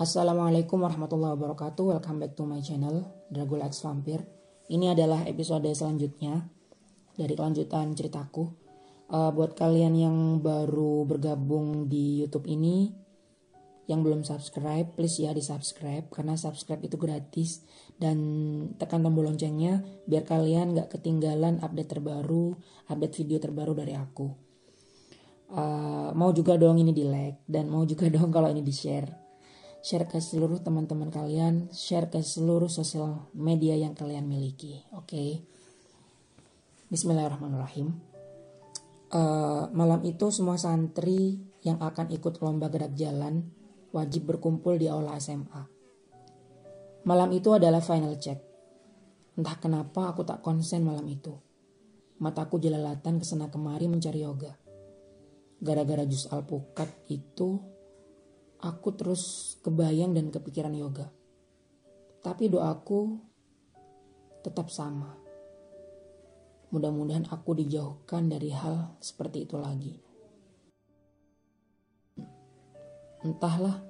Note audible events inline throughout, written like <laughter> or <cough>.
Assalamualaikum warahmatullahi wabarakatuh. Welcome back to my channel Dragul X Vampir. Ini adalah episode selanjutnya dari kelanjutan ceritaku. Uh, buat kalian yang baru bergabung di YouTube ini, yang belum subscribe, please ya di subscribe karena subscribe itu gratis dan tekan tombol loncengnya biar kalian gak ketinggalan update terbaru, update video terbaru dari aku. Uh, mau juga dong ini di like dan mau juga <laughs> dong kalau ini di share share ke seluruh teman-teman kalian, share ke seluruh sosial media yang kalian miliki. Oke. Okay? Bismillahirrahmanirrahim. Uh, malam itu semua santri yang akan ikut lomba gerak jalan wajib berkumpul di aula SMA. Malam itu adalah final check. Entah kenapa aku tak konsen malam itu. Mataku jelalatan ke sana kemari mencari yoga. Gara-gara jus alpukat itu aku terus kebayang dan kepikiran yoga. Tapi doaku tetap sama. Mudah-mudahan aku dijauhkan dari hal seperti itu lagi. Entahlah,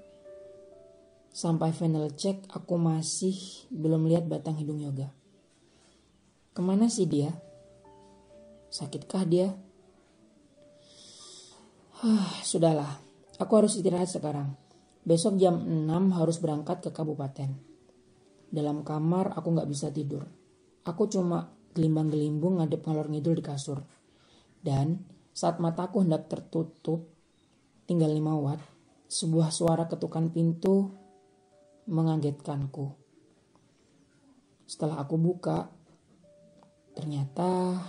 sampai final check aku masih belum lihat batang hidung yoga. Ke mana sih dia? Sakitkah dia? Hah, <sighs> sudahlah, aku harus istirahat sekarang. Besok jam 6 harus berangkat ke kabupaten. Dalam kamar aku gak bisa tidur. Aku cuma gelimbang-gelimbung ngadep ngalor ngidul di kasur. Dan saat mataku hendak tertutup, tinggal 5 watt, sebuah suara ketukan pintu mengagetkanku. Setelah aku buka, ternyata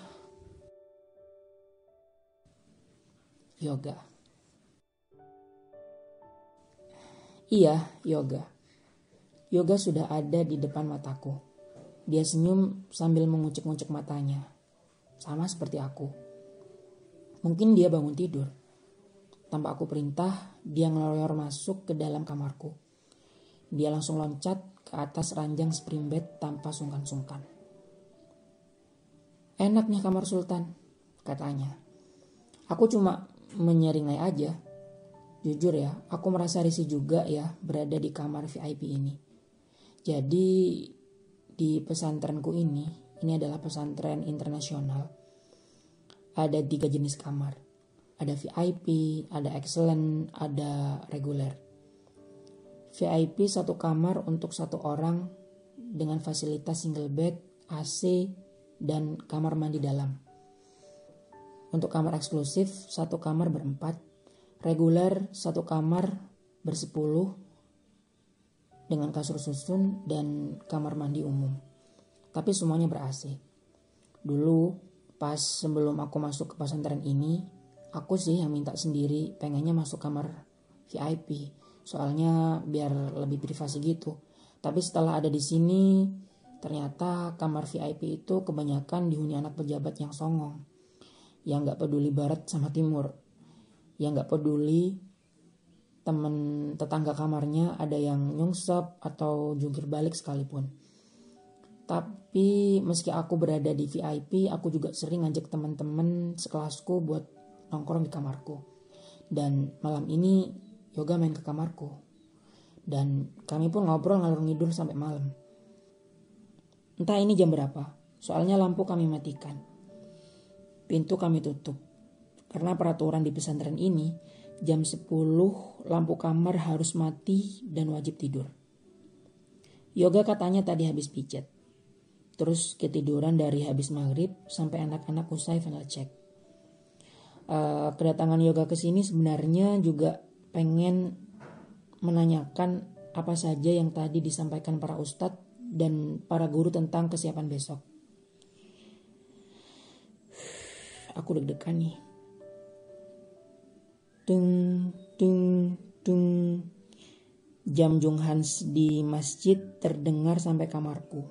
yoga. Iya, yoga. Yoga sudah ada di depan mataku. Dia senyum sambil mengucuk-ngucuk matanya. Sama seperti aku. Mungkin dia bangun tidur. Tanpa aku perintah, dia ngeloyor masuk ke dalam kamarku. Dia langsung loncat ke atas ranjang spring bed tanpa sungkan-sungkan. Enaknya kamar sultan, katanya. Aku cuma menyeringai aja Jujur ya, aku merasa risih juga ya berada di kamar VIP ini. Jadi di pesantrenku ini, ini adalah pesantren internasional. Ada tiga jenis kamar. Ada VIP, ada excellent, ada reguler. VIP satu kamar untuk satu orang dengan fasilitas single bed, AC, dan kamar mandi dalam. Untuk kamar eksklusif, satu kamar berempat, reguler satu kamar bersepuluh dengan kasur susun dan kamar mandi umum. Tapi semuanya ber-AC. Dulu pas sebelum aku masuk ke pesantren ini, aku sih yang minta sendiri pengennya masuk kamar VIP. Soalnya biar lebih privasi gitu. Tapi setelah ada di sini, ternyata kamar VIP itu kebanyakan dihuni anak pejabat yang songong. Yang gak peduli barat sama timur yang nggak peduli temen tetangga kamarnya ada yang nyungsep atau jungkir balik sekalipun. Tapi meski aku berada di VIP, aku juga sering ngajak teman-teman sekelasku buat nongkrong di kamarku. Dan malam ini yoga main ke kamarku. Dan kami pun ngobrol ngalur ngidul sampai malam. Entah ini jam berapa, soalnya lampu kami matikan. Pintu kami tutup. Karena peraturan di pesantren ini, jam 10 lampu kamar harus mati dan wajib tidur. Yoga katanya tadi habis pijat. Terus ketiduran dari habis maghrib sampai anak-anak usai final check. Uh, kedatangan yoga ke sini sebenarnya juga pengen menanyakan apa saja yang tadi disampaikan para ustadz dan para guru tentang kesiapan besok. Aku deg-degan nih. Dung. Jam Jung Hans di masjid terdengar sampai kamarku.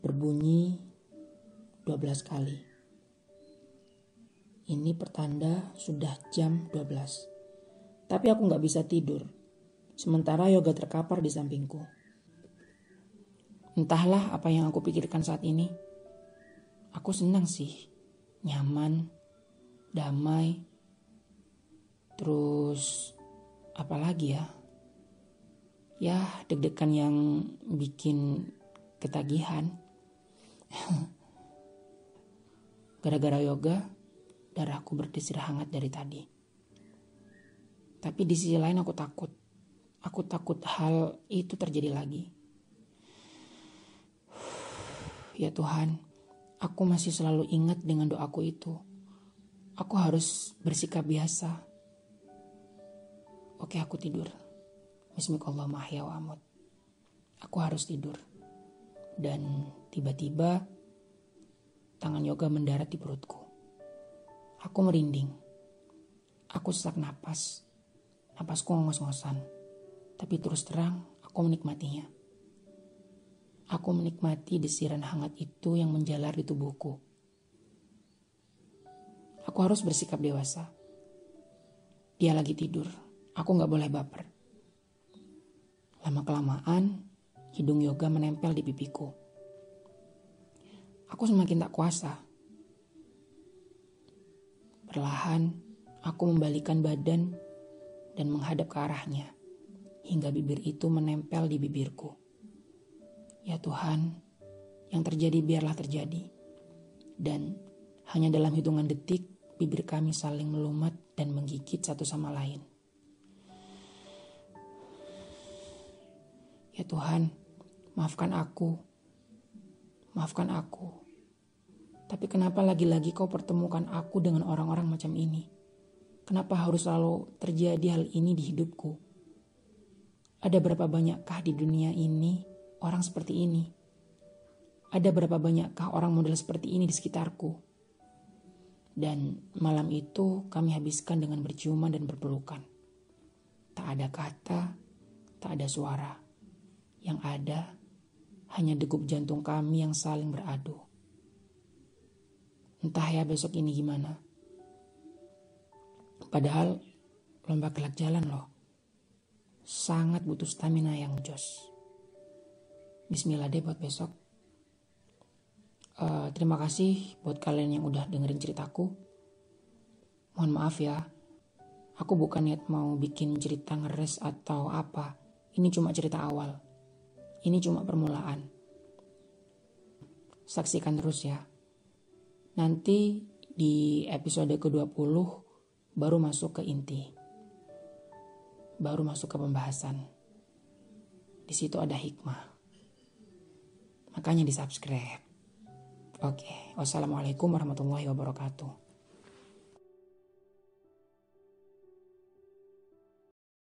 Berbunyi 12 kali. Ini pertanda sudah jam 12. Tapi aku nggak bisa tidur. Sementara yoga terkapar di sampingku. Entahlah apa yang aku pikirkan saat ini. Aku senang sih. Nyaman, damai, Terus apalagi ya? ya deg-degan yang bikin ketagihan. <laughs> Gara-gara yoga, darahku berdesir hangat dari tadi. Tapi di sisi lain aku takut. Aku takut hal itu terjadi lagi. <sighs> Ya Tuhan, aku masih selalu ingat dengan doaku itu. Aku harus bersikap biasa. Oke, aku tidur. Bismillahirrahmanirrahim. wa Aku harus tidur. Dan tiba-tiba tangan yoga mendarat di perutku. Aku merinding. Aku sesak napas. Napasku ngos-ngosan. Tapi terus terang, aku menikmatinya. Aku menikmati desiran hangat itu yang menjalar di tubuhku. Aku harus bersikap dewasa. Dia lagi tidur. Aku gak boleh baper. Lama-kelamaan, hidung yoga menempel di pipiku. Aku semakin tak kuasa. Perlahan, aku membalikan badan dan menghadap ke arahnya, hingga bibir itu menempel di bibirku. Ya Tuhan, yang terjadi biarlah terjadi. Dan hanya dalam hitungan detik, bibir kami saling melumat dan menggigit satu sama lain. Ya Tuhan, maafkan aku. Maafkan aku. Tapi kenapa lagi-lagi kau pertemukan aku dengan orang-orang macam ini? Kenapa harus selalu terjadi hal ini di hidupku? Ada berapa banyakkah di dunia ini orang seperti ini? Ada berapa banyakkah orang model seperti ini di sekitarku? Dan malam itu kami habiskan dengan berciuman dan berpelukan. Tak ada kata, tak ada suara. Yang ada hanya degup jantung kami yang saling beradu. Entah ya besok ini gimana. Padahal lomba kelak jalan loh. Sangat butuh stamina yang jos. Bismillah deh buat besok. Uh, terima kasih buat kalian yang udah dengerin ceritaku. Mohon maaf ya, aku bukan niat mau bikin cerita ngeres atau apa. Ini cuma cerita awal. Ini cuma permulaan. Saksikan terus ya. Nanti di episode ke-20 baru masuk ke inti. Baru masuk ke pembahasan. Di situ ada hikmah. Makanya di subscribe. Oke, wassalamualaikum warahmatullahi wabarakatuh.